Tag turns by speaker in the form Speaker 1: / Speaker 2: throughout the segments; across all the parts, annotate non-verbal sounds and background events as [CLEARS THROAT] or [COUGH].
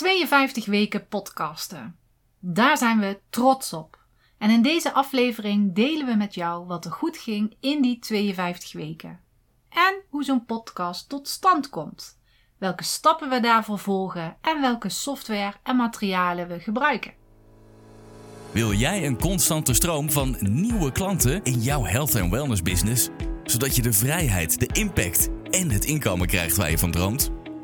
Speaker 1: 52 weken podcasten. Daar zijn we trots op. En in deze aflevering delen we met jou wat er goed ging in die 52 weken. En hoe zo'n podcast tot stand komt. Welke stappen we daarvoor volgen en welke software en materialen we gebruiken.
Speaker 2: Wil jij een constante stroom van nieuwe klanten in jouw health en wellness business, zodat je de vrijheid, de impact en het inkomen krijgt waar je van droomt?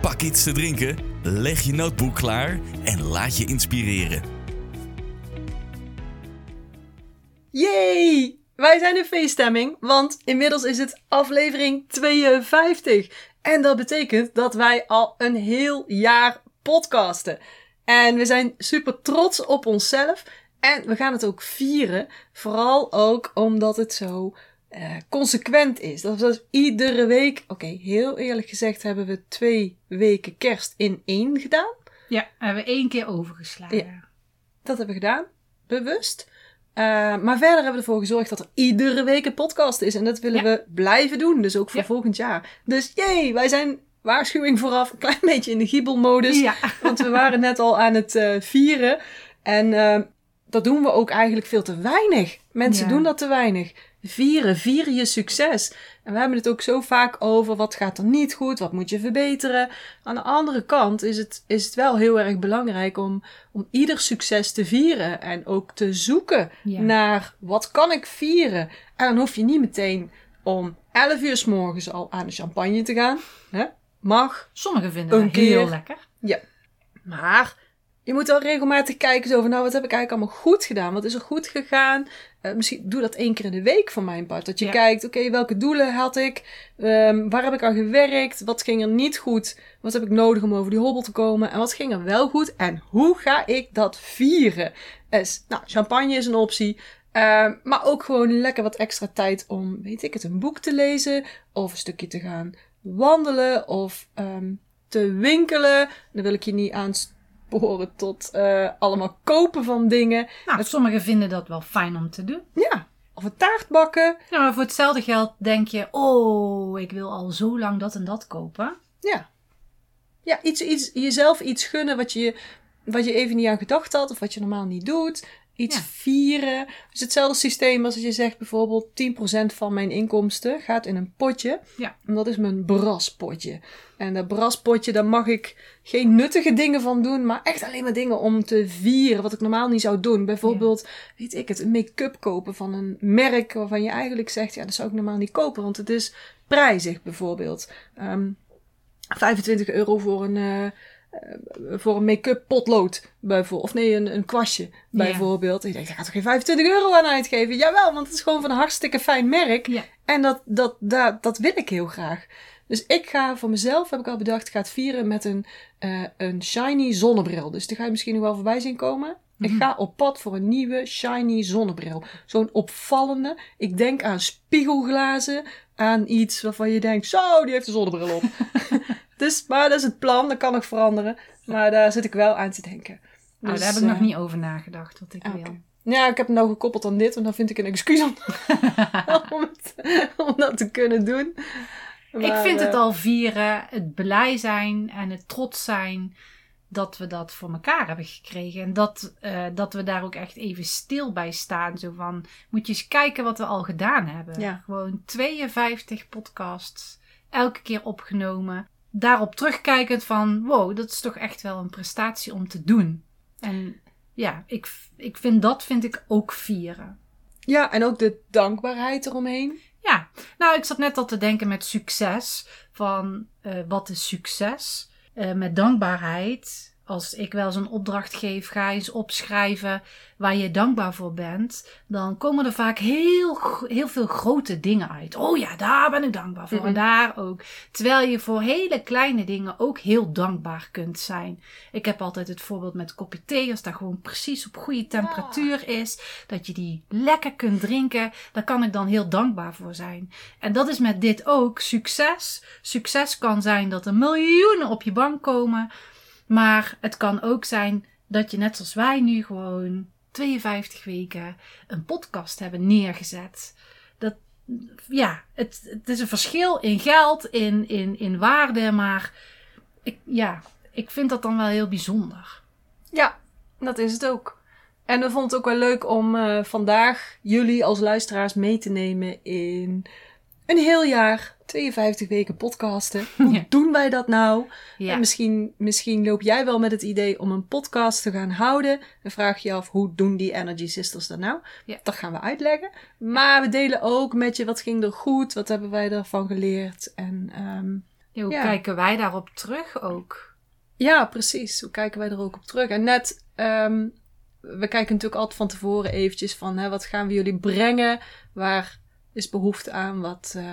Speaker 2: pak iets te drinken, leg je notebook klaar en laat je inspireren.
Speaker 3: Yay! Wij zijn in feeststemming, want inmiddels is het aflevering 52. En dat betekent dat wij al een heel jaar podcasten. En we zijn super trots op onszelf. En we gaan het ook vieren. Vooral ook omdat het zo uh, consequent is. Dat is iedere week. Oké, heel eerlijk gezegd hebben we twee weken kerst in één gedaan.
Speaker 1: Ja, hebben we één keer overgeslagen. Ja,
Speaker 3: dat hebben we gedaan. Bewust. Uh, maar verder hebben we ervoor gezorgd dat er iedere week een podcast is. En dat willen we blijven doen. Dus ook voor volgend jaar. Dus jee, wij zijn waarschuwing vooraf. Een klein beetje in de giebelmodus. Ja. [LAUGHS] Want we waren net al aan het uh, vieren. En uh, dat doen we ook eigenlijk veel te weinig. Mensen doen dat te weinig. Vieren, vieren je succes. En we hebben het ook zo vaak over wat gaat er niet goed, wat moet je verbeteren. Aan de andere kant is het, is het wel heel erg belangrijk om, om ieder succes te vieren en ook te zoeken naar wat kan ik vieren. En dan hoef je niet meteen om 11 uur s morgens al aan de champagne te gaan. Hè? Mag.
Speaker 1: Sommigen vinden het heel lekker.
Speaker 3: Ja. Maar je moet wel regelmatig kijken over, nou, wat heb ik eigenlijk allemaal goed gedaan? Wat is er goed gegaan? Uh, misschien doe dat één keer in de week van mijn part. Dat je kijkt, oké, welke doelen had ik? Um, waar heb ik aan gewerkt? Wat ging er niet goed? Wat heb ik nodig om over die hobbel te komen? En wat ging er wel goed? En hoe ga ik dat vieren? Dus, nou, champagne is een optie. Uh, maar ook gewoon lekker wat extra tijd om, weet ik het, een boek te lezen. Of een stukje te gaan wandelen. Of um, te winkelen. Dan wil ik je niet aan behoren tot uh, allemaal kopen van dingen.
Speaker 1: Nou, sommigen vinden dat wel fijn om te doen.
Speaker 3: Ja, of een taart bakken.
Speaker 1: Ja, maar voor hetzelfde geld denk je, oh, ik wil al zo lang dat en dat kopen.
Speaker 3: Ja. Ja, iets, iets, jezelf iets gunnen wat je, wat je even niet aan gedacht had of wat je normaal niet doet iets vieren. Dus hetzelfde systeem als je zegt bijvoorbeeld 10% van mijn inkomsten gaat in een potje. Ja. En dat is mijn braspotje. En dat braspotje, daar mag ik geen nuttige dingen van doen, maar echt alleen maar dingen om te vieren, wat ik normaal niet zou doen. Bijvoorbeeld, weet ik het, een make-up kopen van een merk waarvan je eigenlijk zegt, ja, dat zou ik normaal niet kopen, want het is prijzig bijvoorbeeld. Um, ehm, 25 euro voor een... Uh, eh, voor een make-up potlood bijvoorbeeld. Of nee, een, een kwastje bijvoorbeeld. Ik denk, ik ga toch geen 25 euro aan uitgeven? Jawel, want het is gewoon van een hartstikke fijn merk. En dat, dat, dat, dat wil ik heel graag. Dus ik ga voor mezelf, heb ik al bedacht, ga het vieren met een, uh, een shiny zonnebril. Dus die ga je misschien nog wel voorbij zien komen. Ik mhm. ga op pad voor een nieuwe shiny zonnebril. Zo'n opvallende. Ik denk aan spiegelglazen. Aan iets waarvan je denkt, zo, die heeft een zonnebril op. [LAUGHS] Dus, maar dat is het plan, dat kan nog veranderen. Maar daar zit ik wel aan te denken.
Speaker 1: Dus, daar heb ik nog eh, niet over nagedacht, wat ik wil.
Speaker 3: Ja, ik heb het nou gekoppeld aan dit, en dan vind ik een excuus om, [LAUGHS] [LAUGHS] om, om dat te kunnen doen.
Speaker 1: ik vind het eh, al vieren, het blij zijn en het trots zijn dat we dat voor elkaar hebben gekregen. En dat, uh, dat we daar ook echt even stil bij staan. Zo van, moet je eens kijken wat we al gedaan hebben. Ja. Gewoon 52 podcasts, elke keer opgenomen daarop terugkijkend van wow, dat is toch echt wel een prestatie om te doen. En ja, ik, ik vind dat vind ik ook vieren.
Speaker 3: Ja, en ook de dankbaarheid eromheen.
Speaker 1: Ja, nou, ik zat net al te denken met succes. Van uh, wat is succes? Uh, met dankbaarheid. Als ik wel eens een opdracht geef, ga eens opschrijven waar je dankbaar voor bent. Dan komen er vaak heel, heel veel grote dingen uit. Oh ja, daar ben ik dankbaar voor. En daar ook. Terwijl je voor hele kleine dingen ook heel dankbaar kunt zijn. Ik heb altijd het voorbeeld met kopje thee. Als dat gewoon precies op goede temperatuur is. Dat je die lekker kunt drinken. Daar kan ik dan heel dankbaar voor zijn. En dat is met dit ook. Succes. Succes kan zijn dat er miljoenen op je bank komen. Maar het kan ook zijn dat je net zoals wij nu gewoon 52 weken een podcast hebben neergezet. Dat, ja, het, het is een verschil in geld, in, in, in waarde, maar ik, ja, ik vind dat dan wel heel bijzonder.
Speaker 3: Ja, dat is het ook. En we vonden het ook wel leuk om uh, vandaag jullie als luisteraars mee te nemen in een heel jaar 52 weken podcasten. [LAUGHS] Hoe doen wij dat nou? Ja. En misschien, misschien loop jij wel met het idee om een podcast te gaan houden. En vraag je af, hoe doen die Energy Sisters dat nou? Ja. Dat gaan we uitleggen. Maar we delen ook met je, wat ging er goed? Wat hebben wij ervan geleerd? En um,
Speaker 1: hoe kijken wij daarop terug ook?
Speaker 3: Ja, precies. Hoe kijken wij er ook op terug? En net, um, we kijken natuurlijk altijd van tevoren eventjes van, hè, wat gaan we jullie brengen? Waar is behoefte aan? Wat... Uh,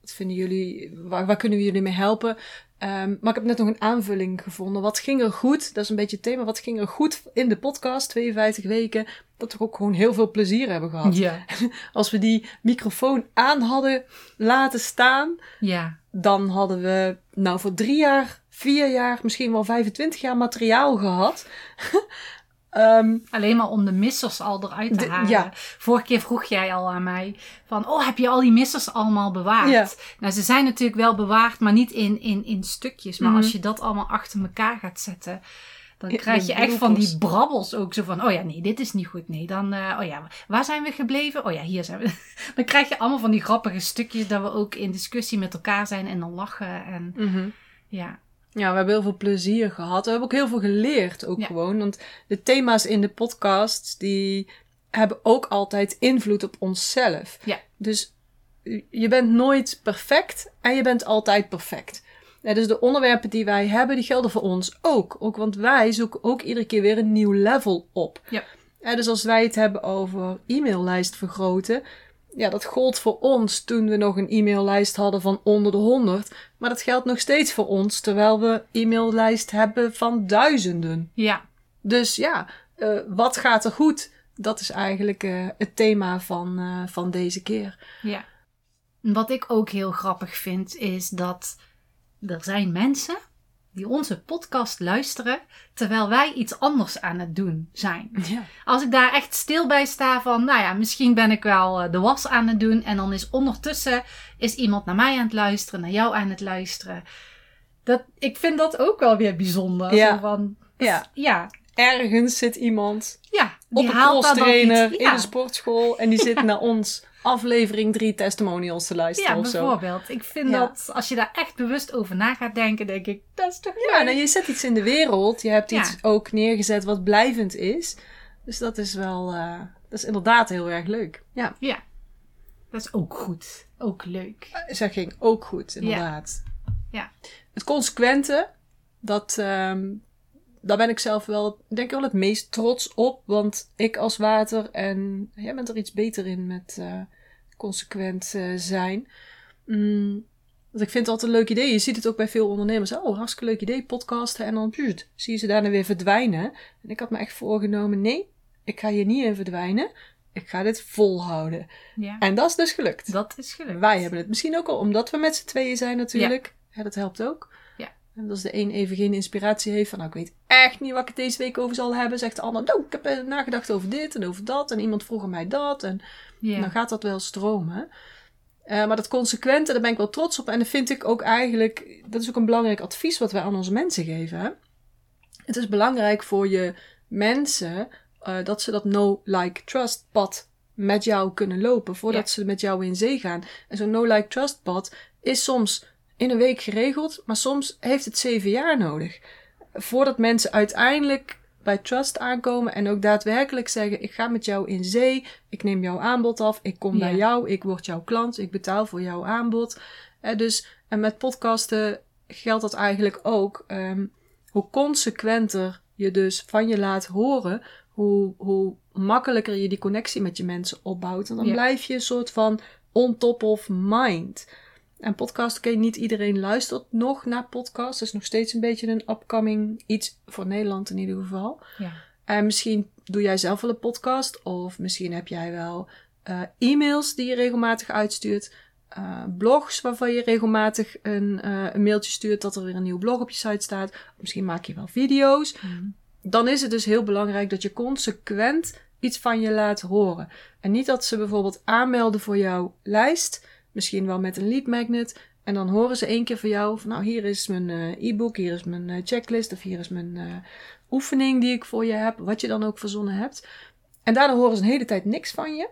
Speaker 3: wat vinden jullie, waar, waar kunnen we jullie mee helpen? Um, maar ik heb net nog een aanvulling gevonden. Wat ging er goed? Dat is een beetje het thema. Wat ging er goed in de podcast, 52 weken? Dat we ook gewoon heel veel plezier hebben gehad.
Speaker 1: Ja. [LAUGHS]
Speaker 3: Als we die microfoon aan hadden laten staan,
Speaker 1: ja.
Speaker 3: dan hadden we nou voor drie jaar, vier jaar, misschien wel 25 jaar materiaal gehad. [LAUGHS]
Speaker 1: Um, Alleen maar om de missers al eruit te halen. Ja. Vorige keer vroeg jij al aan mij van, oh, heb je al die missers allemaal bewaard? Ja. Nou, ze zijn natuurlijk wel bewaard, maar niet in, in, in stukjes. Maar mhm. als je dat allemaal achter elkaar gaat zetten, dan krijg je echt van die brabbels ook zo van, oh ja, nee, dit is niet goed. Nee, dan, uh, oh ja, waar zijn we gebleven? Oh ja, hier zijn we. [LAUGHS] dan krijg je allemaal van die grappige stukjes dat we ook in discussie met elkaar zijn en dan lachen. En
Speaker 3: mm
Speaker 1: ja.
Speaker 3: Ja, we hebben heel veel plezier gehad. We hebben ook heel veel geleerd ook gewoon. Want de thema's in de podcast, die hebben ook altijd invloed op onszelf.
Speaker 1: Ja.
Speaker 3: Dus je bent nooit perfect en je bent altijd perfect. Ja, dus de onderwerpen die wij hebben, die gelden voor ons ook. Ook want wij zoeken ook iedere keer weer een nieuw level op.
Speaker 1: Ja.
Speaker 3: ja dus als wij het hebben over e-maillijst vergroten, ja, dat gold voor ons toen we nog een e-maillijst hadden van onder de 100. Maar dat geldt nog steeds voor ons, terwijl we e-maillijst hebben van duizenden.
Speaker 1: Ja.
Speaker 3: Dus ja, uh, wat gaat er goed? Dat is eigenlijk uh, het thema van, uh, van deze keer.
Speaker 1: Ja. Wat ik ook heel grappig vind, is dat er zijn mensen die onze podcast luisteren terwijl wij iets anders aan het doen zijn.
Speaker 3: Ja.
Speaker 1: Als ik daar echt stil bij sta van, nou ja, misschien ben ik wel eh, de was aan het doen en dan is ondertussen is iemand naar mij aan het luisteren, naar jou aan het luisteren. Dat, ik vind dat ook wel weer bijzonder.
Speaker 3: Ja.
Speaker 1: Zo van,
Speaker 3: ja.
Speaker 1: ja.
Speaker 3: Ergens zit iemand
Speaker 1: ja,
Speaker 3: die op een haalt in de sportschool en die zit [LAUGHS] naar ons aflevering drie testimonials te luisteren
Speaker 1: ja,
Speaker 3: of zo.
Speaker 1: bijvoorbeeld. Ik vind dat als je daar echt bewust over na gaat denken, denk ik, dat is toch
Speaker 3: Ja, nou, je zet iets in de wereld. Je hebt iets ook neergezet wat blijvend is. Dus dat is wel, uh, dat is inderdaad heel erg leuk. Ja.
Speaker 1: Ja. Dat is ook goed. Ook leuk.
Speaker 3: Uh, zeg ging ook goed, inderdaad.
Speaker 1: Ja.
Speaker 3: Het consequente, dat, um, daar ben ik zelf wel, denk ik wel het meest trots op. Want ik als water en jij bent er iets beter in met uh, consequent uh, zijn. Mm, want ik vind het altijd een leuk idee. Je ziet het ook bij veel ondernemers. Oh, hartstikke leuk idee, podcasten. En dan pjut, zie je ze daarna weer verdwijnen. En ik had me echt voorgenomen, nee, ik ga hier niet in verdwijnen. Ik ga dit volhouden.
Speaker 1: Ja.
Speaker 3: En dat is dus gelukt.
Speaker 1: Dat is gelukt.
Speaker 3: Wij hebben het misschien ook al, omdat we met z'n tweeën zijn natuurlijk. Ja. ja dat helpt ook. En als de een even geen inspiratie heeft van, nou, ik weet echt niet wat ik het deze week over zal hebben, zegt de ander, nou, ik heb eh, nagedacht over dit en over dat. En iemand vroeg aan mij dat. En yeah. dan gaat dat wel stromen. Uh, maar dat consequente, daar ben ik wel trots op. En dat vind ik ook eigenlijk, dat is ook een belangrijk advies wat wij aan onze mensen geven. Hè? Het is belangrijk voor je mensen uh, dat ze dat no like, trust pad met jou kunnen lopen voordat ze met jou in zee gaan. En zo'n no like, trust pad is soms in een week geregeld, maar soms heeft het zeven jaar nodig. Voordat mensen uiteindelijk bij Trust aankomen en ook daadwerkelijk zeggen: Ik ga met jou in zee, ik neem jouw aanbod af, ik kom ja. bij jou, ik word jouw klant, ik betaal voor jouw aanbod. Eh, dus, en met podcasten geldt dat eigenlijk ook. Um, hoe consequenter je dus van je laat horen, hoe, hoe makkelijker je die connectie met je mensen opbouwt. En dan
Speaker 1: Ja.
Speaker 3: blijf je een soort van on top of mind. En podcast, oké, niet iedereen luistert nog naar podcast. Dat is nog steeds een beetje een upcoming iets voor Nederland in ieder geval.
Speaker 1: Ja.
Speaker 3: En misschien doe jij zelf wel een podcast. Of misschien heb jij wel eh, e-mails die je regelmatig uitstuurt. eh, blogs waarvan je regelmatig een, eh, een mailtje stuurt dat er weer een nieuw blog op je site staat. Misschien maak je wel video's.
Speaker 1: Mm.
Speaker 3: Dan is het dus heel belangrijk dat je consequent iets van je laat horen. En niet dat ze bijvoorbeeld aanmelden voor jouw lijst. Misschien wel met een lead magnet. En dan horen ze één keer van jou van nou hier is mijn eh, e-book, hier is mijn eh, checklist of hier is mijn eh, oefening die ik voor je heb. Wat je dan ook verzonnen hebt. En daarna horen ze een hele tijd niks van je. En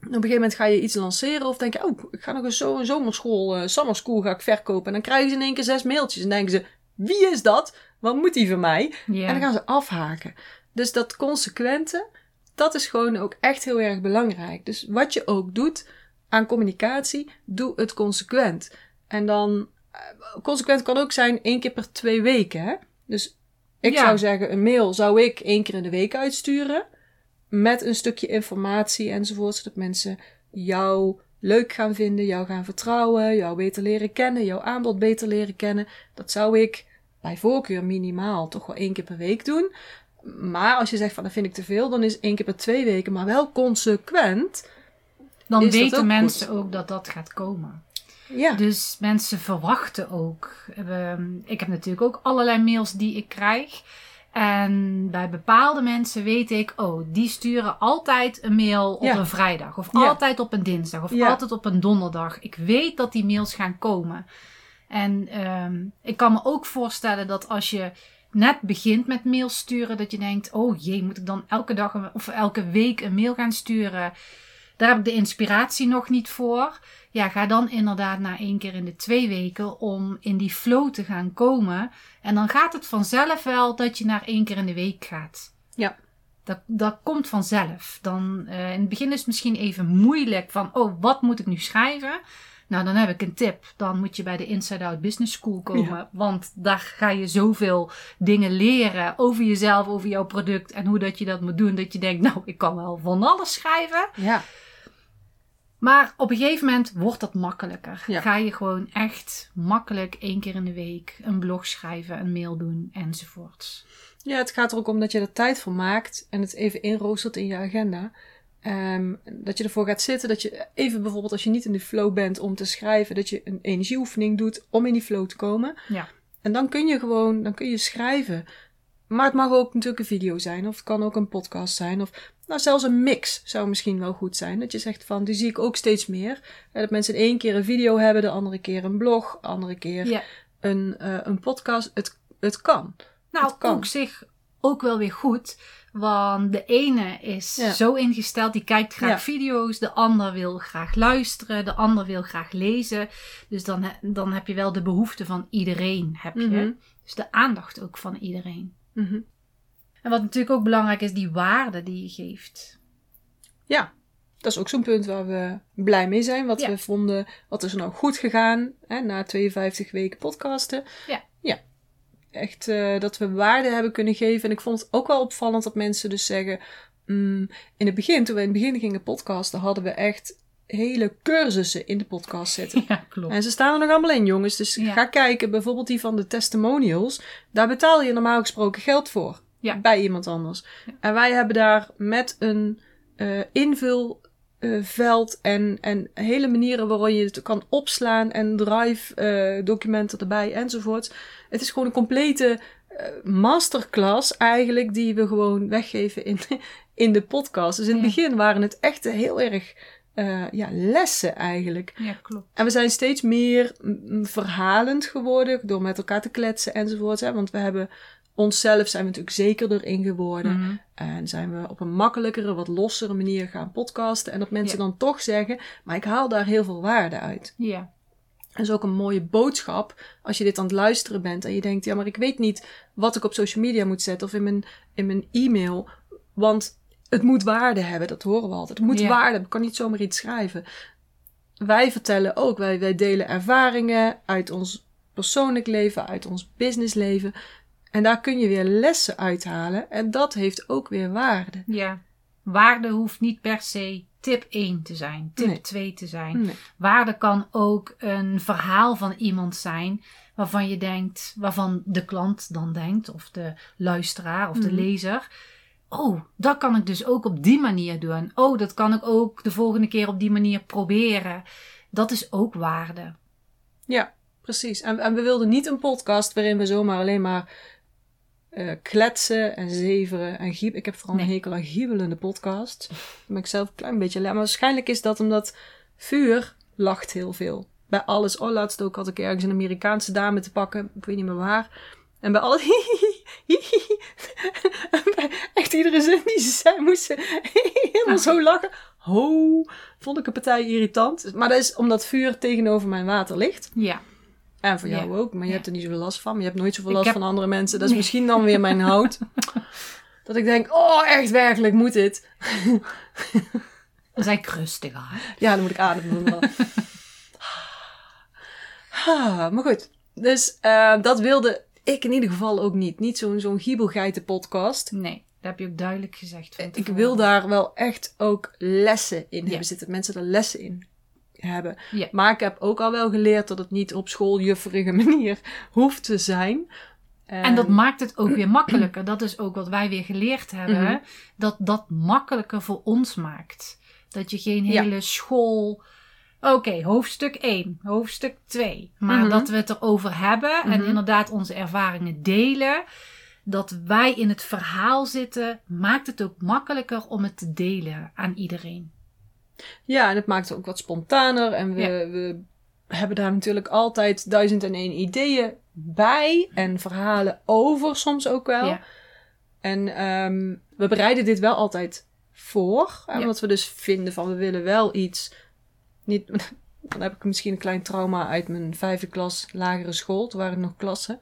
Speaker 3: op een gegeven moment ga je iets lanceren of denk je, oh, ik ga nog eens zo een zomerschool, summer school ga ik verkopen. En dan krijgen ze in één keer zes mailtjes en denken ze, wie is dat? Wat moet die van mij? En dan gaan ze afhaken. Dus dat consequente, dat is gewoon ook echt heel erg belangrijk. Dus wat je ook doet aan communicatie, doe het consequent. En dan, eh, consequent kan ook zijn één keer per twee weken. Hè? Dus ik
Speaker 1: Ja.
Speaker 3: zou zeggen, een mail zou ik één keer in de week uitsturen. Met een stukje informatie enzovoort. Zodat mensen jou leuk gaan vinden, jou gaan vertrouwen, jou beter leren kennen, jouw aanbod beter leren kennen. Dat zou ik bij voorkeur minimaal toch wel één keer per week doen. Maar als je zegt van dat vind ik te veel, dan is één keer per twee weken, maar wel consequent.
Speaker 1: Dan weten
Speaker 3: ook
Speaker 1: mensen
Speaker 3: goed.
Speaker 1: ook dat dat gaat komen.
Speaker 3: Ja,
Speaker 1: Dus mensen verwachten ook. Ehm, ik heb natuurlijk ook allerlei mails die ik krijg. En bij bepaalde mensen weet ik, oh, die sturen altijd een mail op
Speaker 3: Ja.
Speaker 1: een vrijdag. Of
Speaker 3: Ja.
Speaker 1: altijd op een dinsdag. Of
Speaker 3: Ja.
Speaker 1: altijd op een donderdag. Ik weet dat die mails gaan komen. En ehm, ik kan me ook voorstellen dat als je net begint met mails sturen, dat je denkt, oh jee, moet ik dan elke dag een- of elke week een mail gaan sturen? Daar heb ik de inspiratie nog niet voor. Ja, ga dan inderdaad na één keer in de twee weken om in die flow te gaan komen. En dan gaat het vanzelf wel dat je naar één keer in de week gaat.
Speaker 3: Ja.
Speaker 1: Dat, dat komt vanzelf. Dan, eh, in het begin is het misschien even moeilijk van, oh, wat moet ik nu schrijven? Nou, dan heb ik een tip. Dan moet je bij de Inside Out Business School komen. Want daar ga je zoveel dingen leren over jezelf, over jouw product en hoe dat je dat moet doen. Dat je denkt, nou, ik kan wel van alles schrijven.
Speaker 3: ja,
Speaker 1: Maar op een gegeven moment wordt dat makkelijker.
Speaker 3: Ja.
Speaker 1: Ga je gewoon echt makkelijk één keer in de week een blog schrijven, een mail doen enzovoorts.
Speaker 3: ja, het gaat er ook om dat je er tijd voor maakt en het even inroostert in je agenda. Ehm, dat je ervoor gaat zitten, dat je even bijvoorbeeld als je niet in de flow bent om te schrijven, dat je een energieoefening doet om in die flow te komen.
Speaker 1: Ja.
Speaker 3: En dan kun je gewoon, dan kun je schrijven. Maar het mag ook natuurlijk een video zijn, of het kan ook een podcast zijn, of nou, zelfs een mix zou misschien wel goed zijn. Dat je zegt van, die zie ik ook steeds meer. Hè, Dat mensen in één keer een video hebben, de andere keer een blog, de andere keer
Speaker 1: Ja.
Speaker 3: een, eh, een podcast. Het, het kan.
Speaker 1: Nou,
Speaker 3: Het kan.
Speaker 1: ook zich ook wel weer goed. Want de ene is
Speaker 3: Ja.
Speaker 1: zo ingesteld, die kijkt graag
Speaker 3: Ja.
Speaker 1: video's. De ander wil graag luisteren. De ander wil graag lezen. Dus dan, dan heb je wel de behoefte van iedereen. Heb je.
Speaker 3: Mhm.
Speaker 1: Dus de aandacht ook van iedereen.
Speaker 3: Mhm.
Speaker 1: En wat natuurlijk ook belangrijk is, die waarde die je geeft.
Speaker 3: Ja, dat is ook zo'n punt waar we blij mee zijn. Wat
Speaker 1: Ja.
Speaker 3: we vonden, wat is er nou goed gegaan hè, na 52 weken podcasten.
Speaker 1: Ja.
Speaker 3: Ja, echt eh, dat we waarde hebben kunnen geven. En ik vond het ook wel opvallend dat mensen dus zeggen... mm, in het begin, toen we in het begin gingen podcasten, hadden we echt hele cursussen in de podcast zitten. [LAUGHS]
Speaker 1: Ja, klopt.
Speaker 3: En ze staan er nog allemaal in, jongens. Dus
Speaker 1: Ja.
Speaker 3: ga kijken, bijvoorbeeld die van de testimonials. Daar betaal je normaal gesproken geld voor.
Speaker 1: Ja.
Speaker 3: Bij iemand anders. En wij hebben daar met een eh invulveld en, en hele manieren waarop je het kan opslaan. En drive eh, documenten erbij enzovoort. Het is gewoon een complete eh, masterclass eigenlijk die we gewoon weggeven in, [LAUGHS] in de podcast. Dus in het
Speaker 1: Ja.
Speaker 3: begin waren het echt heel erg eh, ja, lessen eigenlijk.
Speaker 1: Ja, klopt.
Speaker 3: En we zijn steeds meer mm, verhalend geworden door met elkaar te kletsen enzovoort. Hè? Want we hebben onszelf zijn we natuurlijk zekerder in geworden.
Speaker 1: Mhm.
Speaker 3: En zijn we op een makkelijkere, wat lossere manier gaan podcasten. En dat mensen
Speaker 1: Ja.
Speaker 3: dan toch zeggen, maar ik haal daar heel veel waarde uit.
Speaker 1: Ja.
Speaker 3: Dat is ook een mooie boodschap als je dit aan het luisteren bent. En je denkt, ja, maar ik weet niet wat ik op social media moet zetten of in mijn, in mijn e-mail. Want het moet waarde hebben, dat horen we altijd. Het moet
Speaker 1: Ja.
Speaker 3: waarde hebben, ik kan niet zomaar iets schrijven. Wij vertellen ook, wij, wij delen ervaringen uit ons persoonlijk leven, uit ons businessleven. En daar kun je weer lessen uithalen. En dat heeft ook weer waarde.
Speaker 1: Ja. Waarde hoeft niet per se tip 1 te zijn, tip
Speaker 3: Nee.
Speaker 1: 2 te zijn.
Speaker 3: Nee.
Speaker 1: Waarde kan ook een verhaal van iemand zijn waarvan je denkt, waarvan de klant dan denkt, of de luisteraar of de
Speaker 3: Mhm.
Speaker 1: lezer. Oh, dat kan ik dus ook op die manier doen. Oh, dat kan ik ook de volgende keer op die manier proberen. Dat is ook waarde.
Speaker 3: Ja, precies. En, en we wilden niet een podcast waarin we zomaar alleen maar eh, kletsen en zeveren en giep. Ik heb vooral een hekel aan giebelende podcasts. Daar ben ik zelf een klein beetje. Maar waarschijnlijk is dat omdat vuur lacht heel veel. Bij alles. Oh, laatst ook had ik ergens een Amerikaanse dame te pakken. Ik weet niet meer waar. En bij alles... [LAUGHS] Echt iedere zin die ze zei, moest ze [LAUGHS] helemaal zo lachen. Ho, vond ik een partij irritant. Maar dat is omdat vuur tegenover mijn water ligt.
Speaker 1: Ja.
Speaker 3: En voor jou
Speaker 1: Ja.
Speaker 3: ook, maar je
Speaker 1: Ja.
Speaker 3: hebt er niet zoveel last van. Maar je hebt nooit zoveel last
Speaker 1: heb-
Speaker 3: van andere mensen. Dat is
Speaker 1: Nee.
Speaker 3: misschien dan weer mijn [LAUGHS] hout. dat ik denk, oh echt werkelijk, moet dit?
Speaker 1: Dan zijn ik rustiger. hè?
Speaker 3: Ja, dan moet ik ademen. Ah, maar goed, dus eh, dat wilde ik in ieder geval ook niet. Niet zo'n zo'n giebelgeiten podcast.
Speaker 1: Nee, dat heb je ook duidelijk gezegd.
Speaker 3: Ik wil daar wel echt ook lessen in
Speaker 1: Ja.
Speaker 3: hebben zitten. Mensen er lessen in hebben.
Speaker 1: Ja.
Speaker 3: Maar ik heb ook al wel geleerd dat het niet op schooljufferige [LAUGHS] manier hoeft te zijn.
Speaker 1: En dat maakt het ook weer makkelijker. Dat is ook wat wij weer geleerd hebben.
Speaker 3: Mhm.
Speaker 1: Dat dat makkelijker voor ons maakt. Dat je geen
Speaker 3: Ja.
Speaker 1: hele school. Oké, hoofdstuk 1, hoofdstuk 2. Maar
Speaker 3: Mhm.
Speaker 1: dat we het erover hebben en
Speaker 3: Mhm.
Speaker 1: inderdaad onze ervaringen delen. Dat wij in het verhaal zitten, maakt het ook makkelijker om het te delen aan iedereen.
Speaker 3: Ja, en het maakt het ook wat spontaner. En we,
Speaker 1: Ja.
Speaker 3: we hebben daar natuurlijk altijd duizend en één ideeën bij. En verhalen over soms ook wel.
Speaker 1: Ja.
Speaker 3: En ehm, we bereiden dit wel altijd voor.
Speaker 1: Ja.
Speaker 3: Omdat we dus vinden van we willen wel iets. Niet, [LAUGHS] dan heb ik misschien een klein trauma uit mijn vijfde klas lagere school. Toen waren er nog klassen.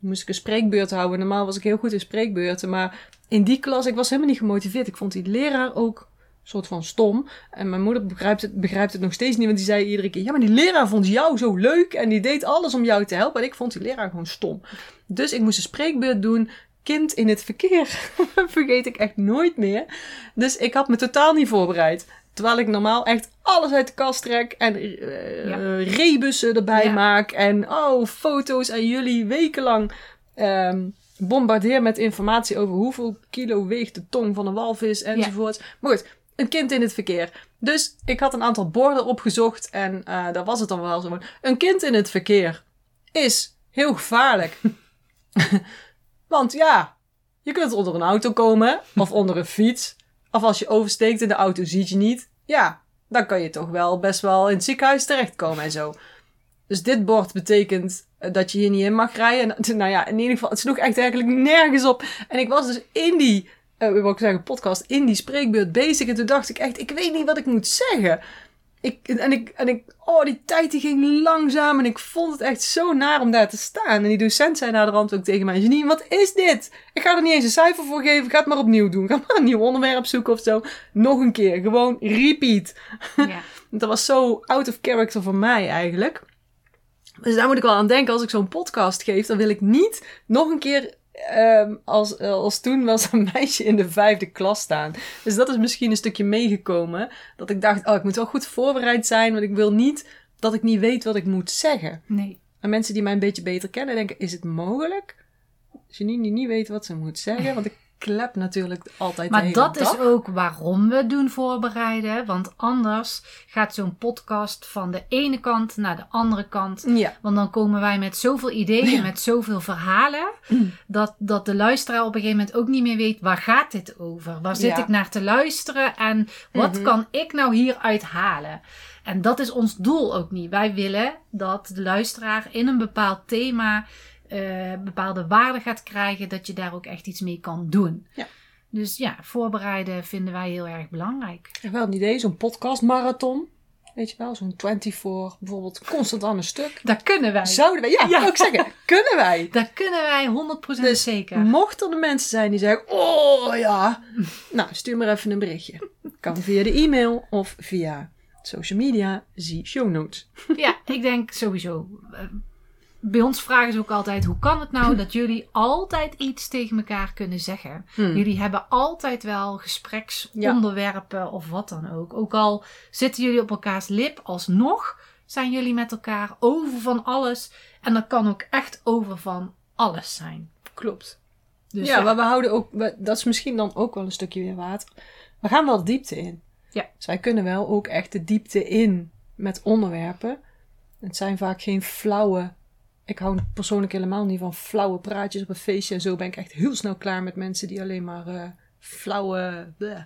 Speaker 3: Toen moest ik een spreekbeurt houden. Normaal was ik heel goed in spreekbeurten. Maar in die klas, ik was helemaal niet gemotiveerd. Ik vond die leraar ook soort van stom. En mijn moeder begrijpt het, begrijpt het nog steeds niet. Want die zei iedere keer, ja maar die leraar vond jou zo leuk. En die deed alles om jou te helpen. En ik vond die leraar gewoon stom. Dus ik moest een spreekbeurt doen. Kind in het verkeer. [LAUGHS] Vergeet ik echt nooit meer. Dus ik had me totaal niet voorbereid. Terwijl ik normaal echt alles uit de kast trek. En
Speaker 1: Ja.
Speaker 3: rebussen erbij
Speaker 1: Ja.
Speaker 3: maak. En oh, foto's. En jullie wekenlang ehm, bombardeer met informatie over hoeveel kilo weegt de tong van een walvis enzovoort. Maar goed, een kind in het verkeer. Dus ik had een aantal borden opgezocht. En eh daar was het dan wel zo. Een kind in het verkeer is heel gevaarlijk. [LAUGHS] Want ja, je kunt onder een auto komen. Of onder een fiets. Of als je oversteekt in de auto ziet je niet. Ja, dan kan je toch wel best wel in het ziekenhuis terechtkomen en zo. Dus dit bord betekent eh, dat je hier niet in mag rijden. En, [LAUGHS] nou ja, in ieder geval, het sloeg echt eigenlijk nergens op. En ik was dus in die, eh wil ik zeggen, podcast, in die spreekbeurt bezig. En toen dacht ik echt, ik weet niet wat ik moet zeggen. Ik, en, ik, en ik, oh, die tijd die ging langzaam. En ik vond het echt zo naar om daar te staan. En die docent zei naar de rand ook tegen mij: Janine, wat is dit? Ik ga er niet eens een cijfer voor geven. Ga het maar opnieuw doen. Ga maar een nieuw onderwerp zoeken of zo. Nog een keer. Gewoon repeat.
Speaker 1: Ja. [LAUGHS]
Speaker 3: Dat was zo out of character voor mij eigenlijk. Dus daar moet ik wel aan denken als ik zo'n podcast geef. Dan wil ik niet nog een keer ehm, als, als toen was een meisje in de vijfde klas staan. Dus dat is misschien een stukje meegekomen. Dat ik dacht, oh, ik moet wel goed voorbereid zijn. Want ik wil niet dat ik niet weet wat ik moet zeggen.
Speaker 1: Nee.
Speaker 3: En mensen die mij een beetje beter kennen denken, is het mogelijk? Janine die niet weet wat ze moet zeggen. Want ik klep natuurlijk altijd
Speaker 1: Maar dat
Speaker 3: dag.
Speaker 1: is ook waarom we doen voorbereiden. Want anders gaat zo'n podcast van de ene kant naar de andere kant.
Speaker 3: Ja,
Speaker 1: Want dan komen wij met zoveel ideeën,
Speaker 3: Ja.
Speaker 1: met zoveel verhalen. Dat, dat de luisteraar op een gegeven moment ook niet meer weet waar gaat dit over? Waar zit
Speaker 3: Ja.
Speaker 1: ik naar te luisteren? En wat
Speaker 3: Mhm.
Speaker 1: kan ik nou hieruit halen? En dat is ons doel ook niet. Wij willen dat de luisteraar in een bepaald thema eh, bepaalde waarde gaat krijgen. Dat je daar ook echt iets mee kan doen.
Speaker 3: Ja.
Speaker 1: Dus ja, voorbereiden vinden wij heel erg belangrijk.
Speaker 3: Ik heb wel een idee, zo'n podcastmarathon. Weet je wel, zo'n 24 bijvoorbeeld, constant aan een stuk.
Speaker 1: Dat kunnen wij.
Speaker 3: Zouden wij, ja, ik zeggen, [LAUGHS] kunnen wij.
Speaker 1: Dat kunnen wij 100%
Speaker 3: Dus
Speaker 1: zeker.
Speaker 3: Mochten er mensen zijn die zeggen, oh ja, nou stuur maar even een berichtje. Kan via de e-mail of via social media, zie show notes.
Speaker 1: Ja, ik denk sowieso. Bij ons vragen ze ook altijd: hoe kan het nou [LAUGHS] dat jullie altijd iets tegen elkaar kunnen zeggen?
Speaker 3: Hmm.
Speaker 1: Jullie hebben altijd wel gespreksonderwerpen of wat dan ook. Ook al zitten jullie op elkaars lip, alsnog zijn jullie met elkaar over van alles. En dat kan ook echt over van alles zijn.
Speaker 3: Klopt.
Speaker 1: Dus
Speaker 3: ja, maar we houden ook, we- dat is misschien dan ook wel een stukje weer water. We gaan wel de diepte in.
Speaker 1: Ja.
Speaker 3: Dus wij kunnen wel ook echt de diepte in met onderwerpen. Het zijn vaak geen flauwe. Ik hou persoonlijk helemaal niet van flauwe praatjes op een feestje en zo ben ik echt heel snel klaar met mensen die alleen maar eh, flauwe. bleh.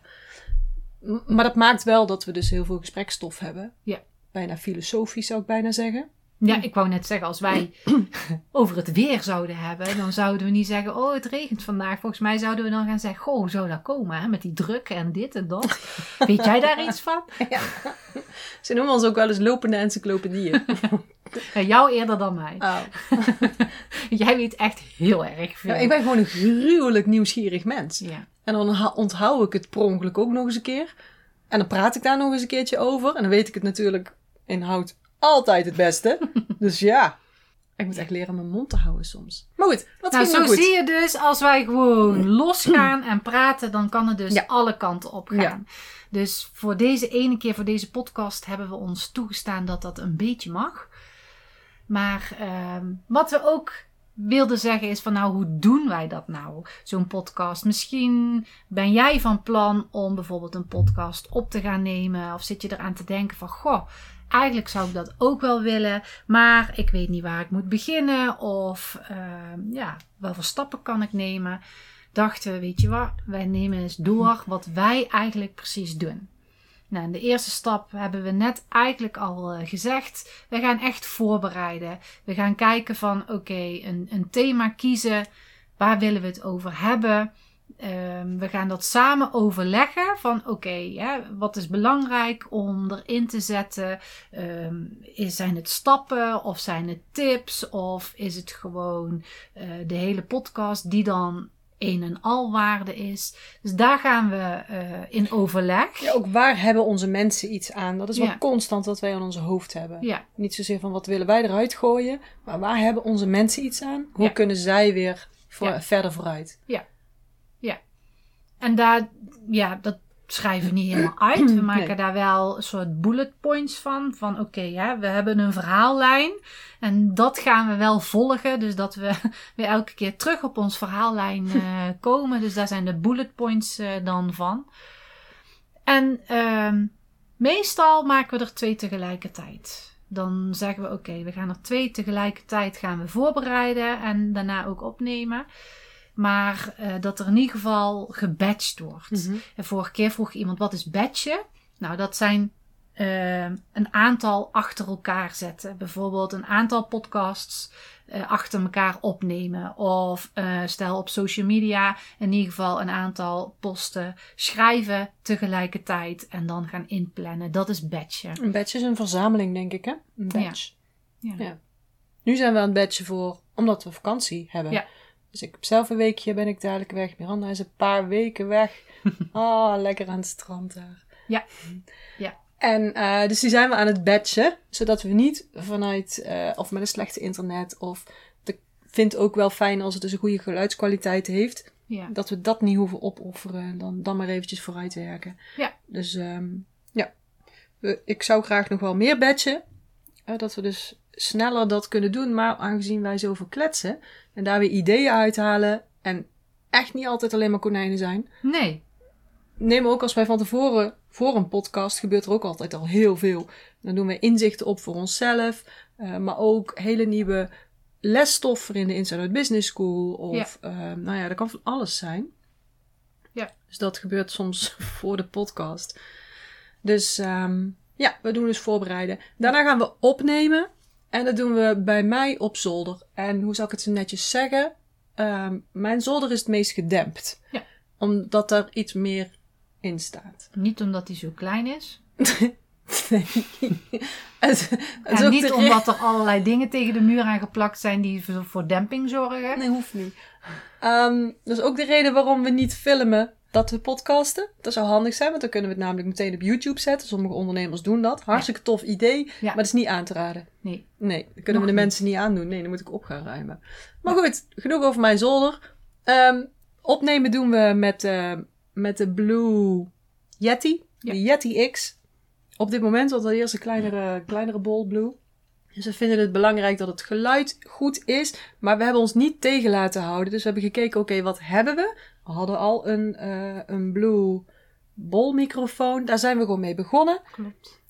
Speaker 3: Maar dat maakt wel dat we dus heel veel gesprekstof hebben.
Speaker 1: Ja.
Speaker 3: Bijna filosofisch zou ik bijna zeggen.
Speaker 1: Ja, ik wou net zeggen, als wij [CLEARS THROAT] over het weer zouden hebben, dan zouden we niet zeggen, oh het regent vandaag. Volgens mij zouden we dan gaan zeggen, goh, hoe zou dat komen, hè? met die druk en dit en dat. [LAUGHS] Weet jij daar iets van? [LAUGHS]
Speaker 3: Ze noemen ons ook wel eens lopende encyclopedieën. [LAUGHS]
Speaker 1: Ja, jou eerder dan mij.
Speaker 3: Oh.
Speaker 1: Jij weet echt heel erg veel.
Speaker 3: Ja, ik ben gewoon een gruwelijk nieuwsgierig mens.
Speaker 1: Ja.
Speaker 3: En dan onthoud ik het per ongeluk ook nog eens een keer. En dan praat ik daar nog eens een keertje over. En dan weet ik het natuurlijk inhoud altijd het beste. [LAUGHS] dus ja, ik moet echt leren mijn mond te houden soms. Maar goed, dat
Speaker 1: Nou,
Speaker 3: ging
Speaker 1: zo
Speaker 3: goed.
Speaker 1: zie je dus, als wij gewoon losgaan [CLEARS THROAT] en praten, dan kan het dus
Speaker 3: Ja.
Speaker 1: alle kanten op gaan.
Speaker 3: Ja.
Speaker 1: Dus voor deze ene keer, voor deze podcast, hebben we ons toegestaan dat dat een beetje mag. Maar ehm, wat we ook wilden zeggen is van nou, hoe doen wij dat nou, zo'n podcast? Misschien ben jij van plan om bijvoorbeeld een podcast op te gaan nemen. Of zit je eraan te denken van, goh, eigenlijk zou ik dat ook wel willen. Maar ik weet niet waar ik moet beginnen. Of ehm, ja, welke stappen kan ik nemen? Dachten we, weet je wat, wij nemen eens door wat wij eigenlijk precies doen. Nou, in de eerste stap hebben we net eigenlijk al eh, gezegd. We gaan echt voorbereiden. We gaan kijken van oké, een, een thema kiezen. Waar willen we het over hebben? Ehm, we gaan dat samen overleggen van oké, wat is belangrijk om erin te zetten? Ehm, is, zijn het stappen of zijn het tips? Of is het gewoon eh, de hele podcast die dan een en al waarde is? Dus daar gaan we eh, in overleg.
Speaker 3: Ja, ook waar hebben onze mensen iets aan? Dat is wel
Speaker 1: Ja.
Speaker 3: constant wat wij aan onze hoofd hebben.
Speaker 1: Ja,
Speaker 3: Niet zozeer van wat willen wij eruit gooien, maar waar hebben onze mensen iets aan? Hoe
Speaker 1: Ja.
Speaker 3: kunnen zij weer voor,
Speaker 1: Ja.
Speaker 3: verder vooruit?
Speaker 1: En daar, ja, dat schrijven we niet helemaal uit. We [CLEARS THROAT] maken
Speaker 3: Nee.
Speaker 1: daar wel een soort bullet points van. Van oké, ja, we hebben een verhaallijn. En dat gaan we wel volgen. Dus dat we [LAUGHS] weer elke keer terug op ons verhaallijn [LAUGHS] eh, komen. Dus daar zijn de bullet points eh, dan van. En ehm, meestal maken we er twee tegelijkertijd. Dan zeggen we oké, we gaan er twee tegelijkertijd gaan we voorbereiden. En daarna ook opnemen. Maar eh, dat er in ieder geval gebatcht wordt.
Speaker 3: Mhm.
Speaker 1: En vorige keer vroeg iemand, wat is batchen? Nou, dat zijn eh, een aantal achter elkaar zetten. Bijvoorbeeld een aantal podcasts eh, achter elkaar opnemen. Of stel op social media in ieder geval een aantal posten schrijven tegelijkertijd. En dan gaan inplannen. Dat is batchen.
Speaker 3: Een badge is een verzameling, denk ik, hè? Een badge.
Speaker 1: Ja.
Speaker 3: Ja. Nu zijn we aan het badgen voor, omdat we vakantie hebben.
Speaker 1: Ja.
Speaker 3: Dus ik heb zelf een weekje, ben ik dadelijk weg. Miranda is een paar weken weg. Ah, [LAUGHS] lekker aan het strand daar.
Speaker 1: Ja. Ja.
Speaker 3: En eh, dus die zijn we aan het badgen, zodat we niet vanuit, eh, of met een slechte internet, of ik vind ook wel fijn als het dus een goede geluidskwaliteit heeft,
Speaker 1: Ja.
Speaker 3: dat we dat niet hoeven opofferen, dan, dan maar eventjes vooruit werken.
Speaker 1: Ja.
Speaker 3: Dus ehm, ja, ik zou graag nog wel meer badgen, eh, dat we dus sneller dat kunnen doen, maar aangezien wij zoveel kletsen en daar weer ideeën uithalen en echt niet altijd alleen maar konijnen zijn,
Speaker 1: Nee.
Speaker 3: neem ook als wij van tevoren voor een podcast gebeurt er ook altijd al heel veel. Dan doen we inzichten op voor onszelf, eh, maar ook hele nieuwe lesstof voor in de Inside Out Business School. Of eh, nou ja, dat kan van alles zijn.
Speaker 1: Ja.
Speaker 3: Dus dat gebeurt soms [LAUGHS] voor de podcast. Dus ehm, ja, we doen dus voorbereiden. Daarna gaan we opnemen. En dat doen we bij mij op zolder. En hoe zal ik het zo netjes zeggen? Ehm, mijn zolder is het meest gedempt.
Speaker 1: Ja.
Speaker 3: Omdat er iets meer in staat. [LAUGHS]
Speaker 1: Niet omdat hij zo klein is.
Speaker 3: Nee. [LAUGHS] het, het is
Speaker 1: En niet
Speaker 3: de
Speaker 1: omdat er allerlei dingen tegen de muur aangeplakt zijn die voor voor demping zorgen.
Speaker 3: Nee, hoeft niet. Ehm, dat is ook de reden waarom we niet filmen dat we podcasten. Dat zou handig zijn, want dan kunnen we het namelijk meteen op YouTube zetten. Sommige ondernemers doen dat. Hartstikke tof idee,
Speaker 1: Ja.
Speaker 3: maar dat is niet aan te raden.
Speaker 1: Nee.
Speaker 3: Nee, dat kunnen we de
Speaker 1: niet.
Speaker 3: mensen niet aandoen. Nee, dan moet ik op gaan ruimen. Maar goed, genoeg over mijn zolder. Ehm, opnemen doen we met, eh, met de Blue Yeti.
Speaker 1: Ja.
Speaker 3: De Yeti X. Op dit moment, want dat eerst een kleinere, kleinere bol Blue. Dus we vinden het belangrijk dat het geluid goed is. Maar we hebben ons niet tegen laten houden. Dus we hebben gekeken, oké, wat hebben we? We hadden al een, eh, een Blue bol microfoon. Daar zijn we gewoon mee begonnen.
Speaker 1: Klopt.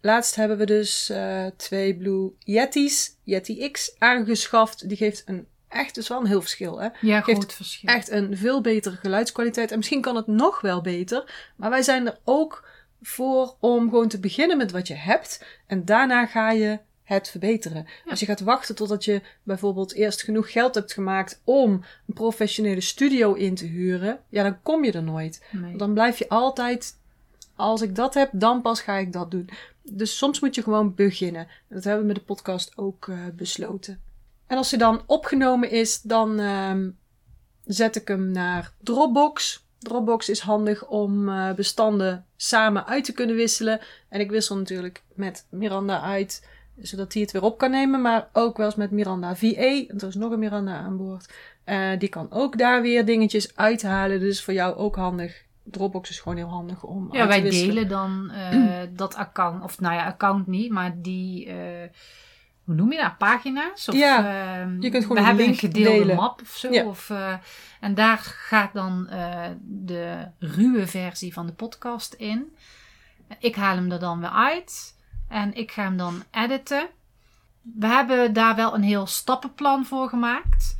Speaker 3: Laatst hebben we dus eh, twee Blue Yetis, Yeti X, aangeschaft. Die geeft een echt, dus wel een heel verschil, hè?
Speaker 1: Ja,
Speaker 3: Geeft
Speaker 1: groot verschil.
Speaker 3: Echt een veel betere geluidskwaliteit. En misschien kan het nog wel beter. Maar wij zijn er ook voor om gewoon te beginnen met wat je hebt. En daarna ga je het verbeteren. Als je gaat wachten totdat je bijvoorbeeld eerst genoeg geld hebt gemaakt om een professionele studio in te huren, ja, dan kom je er nooit.
Speaker 1: Nee.
Speaker 3: Dan blijf je altijd, als ik dat heb, dan pas ga ik dat doen. Dus soms moet je gewoon beginnen. Dat hebben we met de podcast ook eh, besloten. En als hij dan opgenomen is, dan ehm, zet ik hem naar Dropbox. Dropbox is handig om eh, bestanden samen uit te kunnen wisselen. En ik wissel natuurlijk met Miranda uit, zodat hij het weer op kan nemen. Maar ook wel eens met Miranda VA. En er is nog een Miranda aan boord. Eh, die kan ook daar weer dingetjes uithalen. Dus voor jou ook handig. Dropbox is gewoon heel handig om
Speaker 1: Ja, wij delen dan eh, dat account. Of nou ja, account niet, maar die... eh, hoe noem je dat? Pagina's? Of,
Speaker 3: Ja,
Speaker 1: ehm,
Speaker 3: je kunt gewoon
Speaker 1: we
Speaker 3: een
Speaker 1: hebben een gedeelde
Speaker 3: delen.
Speaker 1: map of zo.
Speaker 3: Ja.
Speaker 1: Of, en daar gaat dan de ruwe versie van de podcast in. Ik haal hem er dan weer uit. En ik ga hem dan editen. We hebben daar wel een heel stappenplan voor gemaakt.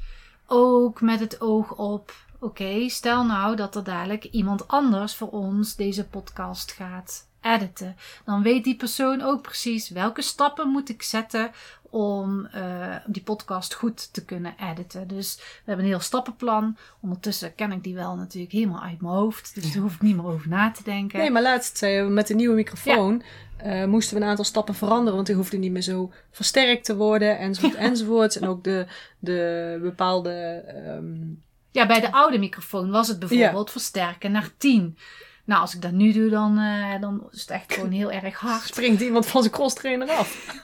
Speaker 1: Ook met het oog op, oké, stel nou dat er dadelijk iemand anders voor ons deze podcast gaat editen. Dan weet die persoon ook precies welke stappen moet ik zetten om eh, die podcast goed te kunnen editen. Dus we hebben een heel stappenplan. Ondertussen ken ik die wel natuurlijk helemaal uit mijn hoofd. Dus daar hoef ik niet meer over na te denken.
Speaker 3: Nee, maar laatst zei je, met de nieuwe microfoon eh, moesten we een aantal stappen veranderen. Want die hoefde niet meer zo versterkt te worden, enzovoort, enzovoort. En ook de, de bepaalde... ehm,
Speaker 1: Ja, bij de oude microfoon was het bijvoorbeeld versterken naar 10. Nou, als ik dat nu doe, dan, eh, dan is het echt gewoon heel erg hard.
Speaker 3: springt iemand van zijn crosstrainer af.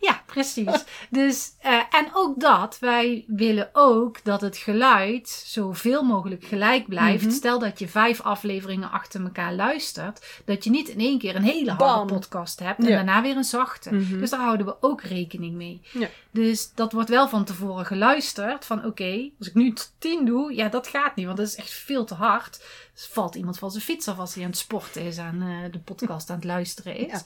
Speaker 1: Ja, precies. Dus, eh, en ook dat, wij willen ook dat het geluid zoveel mogelijk gelijk blijft.
Speaker 3: Mhm.
Speaker 1: Stel dat je vijf afleveringen achter elkaar luistert, dat je niet in één keer een hele harde
Speaker 3: Bam.
Speaker 1: podcast hebt en
Speaker 3: Ja.
Speaker 1: daarna weer een zachte.
Speaker 3: Mhm.
Speaker 1: Dus daar houden we ook rekening mee.
Speaker 3: Ja.
Speaker 1: Dus dat wordt wel van tevoren geluisterd. Van oké, als ik nu 10 doe, ja, dat gaat niet, want dat is echt veel te hard. Dus valt iemand van zijn fiets af als hij aan het sporten is, aan eh, de podcast aan het luisteren is.
Speaker 3: Ja.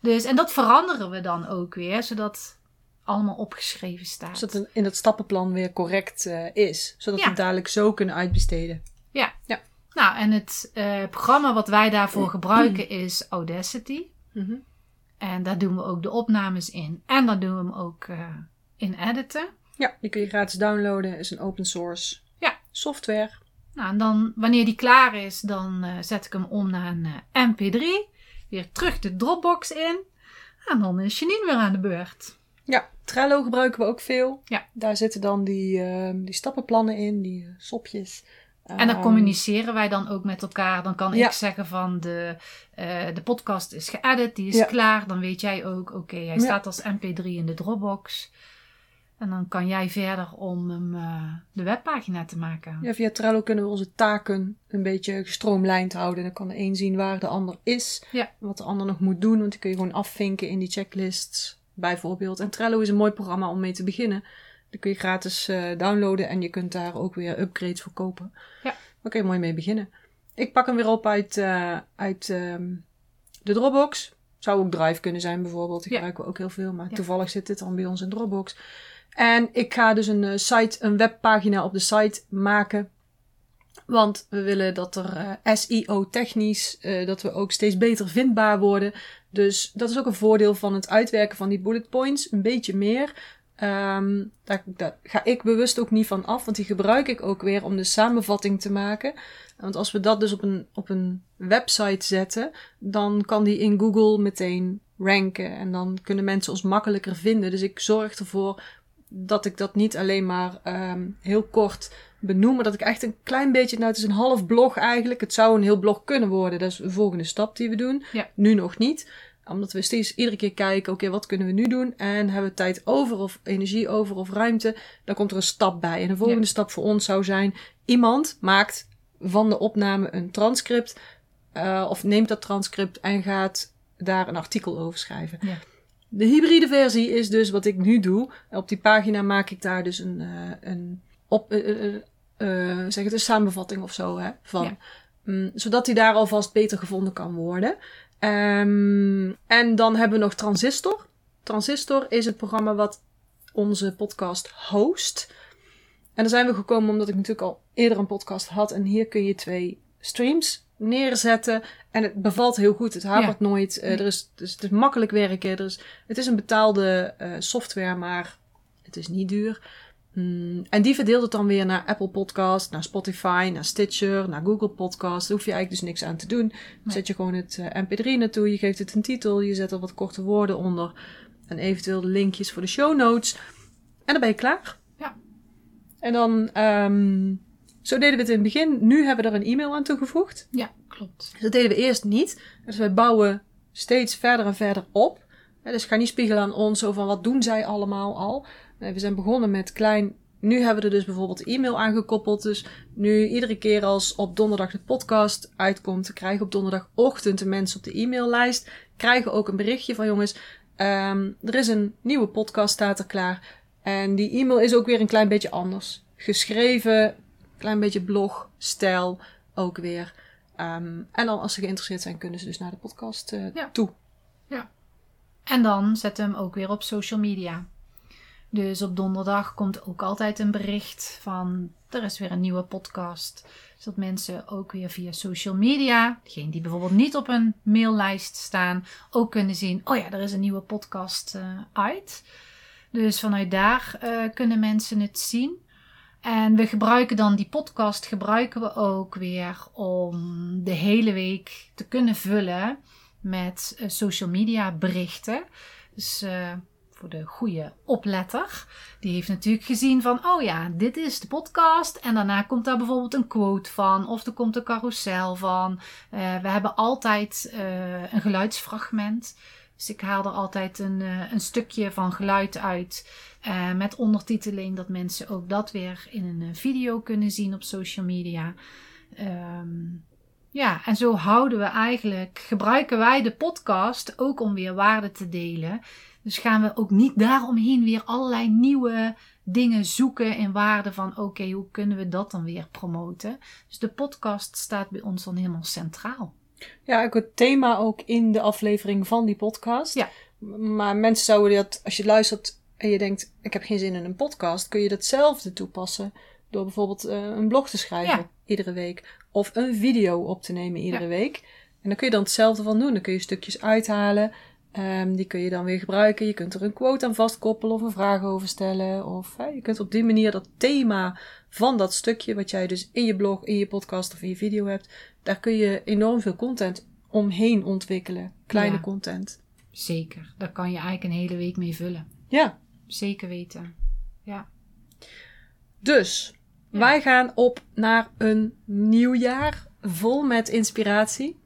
Speaker 1: Dus, en dat veranderen we dan ook weer, zodat allemaal opgeschreven staat.
Speaker 3: Zodat het in het stappenplan weer correct eh, is. Zodat
Speaker 1: Ja.
Speaker 3: we het dadelijk zo kunnen uitbesteden.
Speaker 1: Ja.
Speaker 3: Ja.
Speaker 1: Nou, en het eh, programma wat wij daarvoor [CLEARS THROAT] gebruiken is Audacity.
Speaker 3: Mhm.
Speaker 1: En daar doen we ook de opnames in. En daar doen we hem ook eh, in editen.
Speaker 3: Ja, die kun je gratis downloaden. Is een open source
Speaker 1: Ja.
Speaker 3: software.
Speaker 1: Nou, en dan, wanneer die klaar is, dan zet ik hem om naar een eh, MP3. Weer terug de Dropbox in. En dan is Janine weer aan de beurt.
Speaker 3: Ja, Trello gebruiken we ook veel.
Speaker 1: Ja.
Speaker 3: Daar zitten dan die, ehm, die stappenplannen in, die eh, sopjes.
Speaker 1: En dan
Speaker 3: Ehm,
Speaker 1: communiceren wij dan ook met elkaar. Dan kan
Speaker 3: Ja.
Speaker 1: ik zeggen van de, eh, de podcast is geëdit, die is
Speaker 3: Ja.
Speaker 1: klaar. Dan weet jij ook, oké, hij
Speaker 3: Ja.
Speaker 1: staat als mp3 in de Dropbox. En dan kan jij verder om hem eh, de webpagina te maken.
Speaker 3: Ja, via Trello kunnen we onze taken een beetje gestroomlijnd houden. Dan kan de een zien waar de ander is.
Speaker 1: Ja.
Speaker 3: Wat de ander nog moet doen. Want die kun je gewoon afvinken in die checklists, bijvoorbeeld. En Trello is een mooi programma om mee te beginnen. Dan kun je gratis eh, downloaden en je kunt daar ook weer upgrades voor kopen.
Speaker 1: Ja.
Speaker 3: Daar kun je mooi mee beginnen. Ik pak hem weer op uit, eh, uit ehm, de Dropbox. Zou ook Drive kunnen zijn bijvoorbeeld. Die
Speaker 1: Ja.
Speaker 3: gebruiken we ook heel veel. Maar
Speaker 1: Ja.
Speaker 3: toevallig zit dit dan bij ons in Dropbox. En ik ga dus een eh, site, een webpagina op de site maken. Want we willen dat er eh, SEO-technisch, eh, dat we ook steeds beter vindbaar worden. Dus dat is ook een voordeel van het uitwerken van die bullet points. Een beetje meer. Ehm, daar, daar ga ik bewust ook niet van af, want die gebruik ik ook weer om de samenvatting te maken. Want als we dat dus op een, op een website zetten, dan kan die in Google meteen ranken. En dan kunnen mensen ons makkelijker vinden. Dus ik zorg ervoor dat ik dat niet alleen maar ehm, heel kort benoem, maar dat ik echt een klein beetje, nou het is een half blog eigenlijk. Het zou een heel blog kunnen worden. Dat is de volgende stap die we doen.
Speaker 1: Ja.
Speaker 3: Nu nog niet. Omdat we steeds iedere keer kijken, oké, wat kunnen we nu doen? En hebben we tijd over of energie over of ruimte? Dan komt er een stap bij. En de volgende
Speaker 1: Ja.
Speaker 3: stap voor ons zou zijn, iemand maakt van de opname een transcript. eh, of neemt dat transcript en gaat daar een artikel over schrijven.
Speaker 1: Ja.
Speaker 3: De hybride versie is dus wat ik nu doe. Op die pagina maak ik daar dus een, eh, een, op, eh, eh, zeg het, een samenvatting of zo hè, van.
Speaker 1: Ja.
Speaker 3: Mm, zodat die daar alvast beter gevonden kan worden. Ehm, en dan hebben we nog Transistor. Transistor is het programma wat onze podcast host. En daar zijn we gekomen omdat ik natuurlijk al eerder een podcast had. En hier kun je twee streams neerzetten. En het bevalt heel goed. Het hapert nooit. Eh, er is, dus het is makkelijk werken. Er is, het is een betaalde eh, software, maar het is niet duur. Mm, en die verdeelt het dan weer naar Apple Podcast, naar Spotify, naar Stitcher, naar Google Podcast. Daar hoef je eigenlijk dus niks aan te doen. Dan
Speaker 1: Nee.
Speaker 3: zet je gewoon het eh, mp3 naartoe, je geeft het een titel, je zet er wat korte woorden onder. En eventueel de linkjes voor de show notes. En dan ben je klaar.
Speaker 1: Ja.
Speaker 3: En dan, ehm, zo deden we het in het begin. Nu hebben we er een e-mail aan toegevoegd.
Speaker 1: Ja, klopt.
Speaker 3: Dat deden we eerst niet. Dus wij bouwen steeds verder en verder op. Dus ga niet spiegelen aan ons van wat doen zij allemaal al. We zijn begonnen met klein. Nu hebben we er dus bijvoorbeeld e-mail aangekoppeld. Dus nu iedere keer als op donderdag de podcast uitkomt, krijgen op donderdagochtend de mensen op de e-maillijst krijgen ook een berichtje van jongens. ehm, er is een nieuwe podcast staat er klaar. En die e-mail is ook weer een klein beetje anders. Geschreven, klein beetje blogstijl ook weer. Ehm, en dan als ze geïnteresseerd zijn, kunnen ze dus naar de podcast eh,
Speaker 1: Ja.
Speaker 3: toe.
Speaker 1: En dan zetten we hem ook weer op social media. Dus op donderdag komt ook altijd een bericht van er is weer een nieuwe podcast. Zodat mensen ook weer via social media, degene die bijvoorbeeld niet op een maillijst staan, ook kunnen zien: oh ja, er is een nieuwe podcast eh, uit. Dus vanuit daar eh, kunnen mensen het zien. En we gebruiken dan die podcast gebruiken we ook weer om de hele week te kunnen vullen met eh, social media berichten. Dus eh, voor de goede opletter. Die heeft natuurlijk gezien van, oh ja, dit is de podcast. En daarna komt daar bijvoorbeeld een quote van. Of er komt een carousel van. Eh, we hebben altijd een geluidsfragment. Dus ik haal er altijd een, eh, een stukje van geluid uit. eh, met ondertiteling. Dat mensen ook dat weer in een eh, video kunnen zien op social media. Ehm, ja, en zo houden we eigenlijk, gebruiken wij de podcast ook om weer waarde te delen. Dus gaan we ook niet daaromheen weer allerlei nieuwe dingen zoeken in waarde van oké, hoe kunnen we dat dan weer promoten? Dus de podcast staat bij ons dan helemaal centraal.
Speaker 3: Ja, ik het thema ook in de aflevering van die podcast.
Speaker 1: Ja.
Speaker 3: Maar mensen zouden dat, als je luistert en je denkt, ik heb geen zin in een podcast, kun je datzelfde toepassen door bijvoorbeeld eh, een blog te schrijven
Speaker 1: Ja.
Speaker 3: iedere week. Of een video op te nemen iedere
Speaker 1: Ja.
Speaker 3: week. En dan kun je dan hetzelfde van doen. Dan kun je stukjes uithalen. Ehm, die kun je dan weer gebruiken. Je kunt er een quote aan vastkoppelen of een vraag over stellen. Of je kunt op die manier dat thema van dat stukje, wat jij dus in je blog, in je podcast of in je video hebt, daar kun je enorm veel content omheen ontwikkelen. Kleine
Speaker 1: Ja.
Speaker 3: content.
Speaker 1: Zeker, daar kan je eigenlijk een hele week mee vullen.
Speaker 3: Ja,
Speaker 1: Zeker weten. Ja,
Speaker 3: dus
Speaker 1: Ja.
Speaker 3: wij gaan op naar een nieuw jaar vol met inspiratie.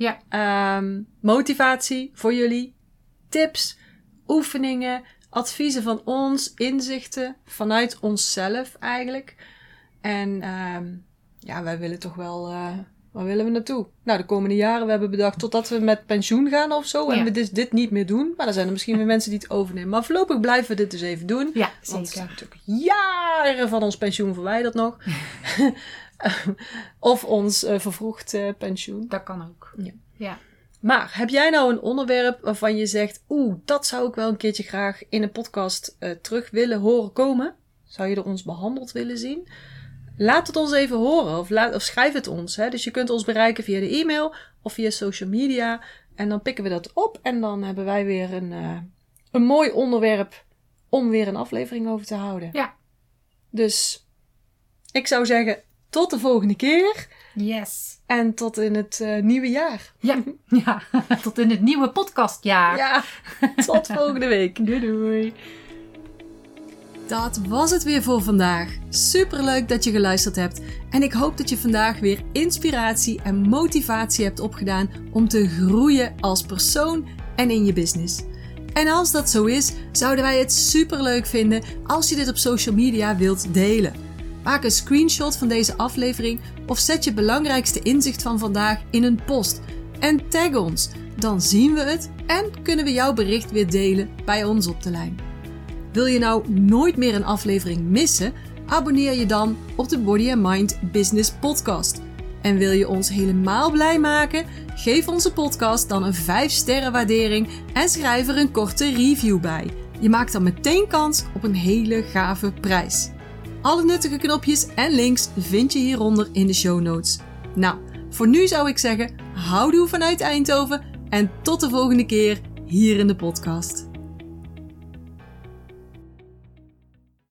Speaker 1: Ja,
Speaker 3: Ehm, motivatie voor jullie, tips, oefeningen, adviezen van ons, inzichten vanuit onszelf eigenlijk. En ehm, ja, wij willen toch wel, eh, waar willen we naartoe? Nou, de komende jaren, we hebben bedacht totdat we met pensioen gaan of zo. En we dus dit niet meer doen. Maar dan zijn er misschien weer [LAUGHS] mensen die het overnemen. Maar voorlopig blijven we dit dus even doen.
Speaker 1: ja
Speaker 3: Want er zijn
Speaker 1: zeker.
Speaker 3: natuurlijk jaren van ons pensioen verwijderd nog. [LAUGHS] [LAUGHS] of ons eh, vervroegd pensioen.
Speaker 1: Dat kan ook.
Speaker 3: Ja.
Speaker 1: ja.
Speaker 3: Maar heb jij nou een onderwerp waarvan je zegt: Oeh, dat zou ik wel een keertje graag in een podcast eh, terug willen horen komen? Zou je door ons behandeld willen zien? Laat het ons even horen of, laat, of schrijf het ons. Hè? Dus je kunt ons bereiken via de e-mail of via social media. En dan pikken we dat op en dan hebben wij weer een, eh, een mooi onderwerp om weer een aflevering over te houden.
Speaker 1: Ja.
Speaker 3: Dus ik zou zeggen: tot de volgende keer
Speaker 1: Yes.
Speaker 3: en tot in het eh, nieuwe jaar.
Speaker 1: Ja, [LAUGHS] ja. [LAUGHS] tot in het nieuwe podcastjaar.
Speaker 3: Ja, tot volgende week. [LAUGHS]
Speaker 1: Doei doei.
Speaker 3: Dat was het weer voor vandaag. Superleuk dat je geluisterd hebt. En ik hoop dat je vandaag weer inspiratie en motivatie hebt opgedaan om te groeien als persoon en in je business. En als dat zo is, zouden wij het superleuk vinden als je dit op social media wilt delen. Maak een screenshot van deze aflevering of zet je belangrijkste inzicht van vandaag in een post en tag ons. Dan zien we het en kunnen we jouw bericht weer delen bij ons op de lijn. Wil je nou nooit meer een aflevering missen? Abonneer je dan op de Body and Mind Business Podcast. En wil je ons helemaal blij maken? Geef onze podcast dan een 5 sterren waardering en schrijf er een korte review bij. Je maakt dan meteen kans op een hele gave prijs. Alle nuttige knopjes en links vind je hieronder in de show notes. Nou, voor nu zou ik zeggen, houdoe vanuit Eindhoven en tot de volgende keer hier in de podcast.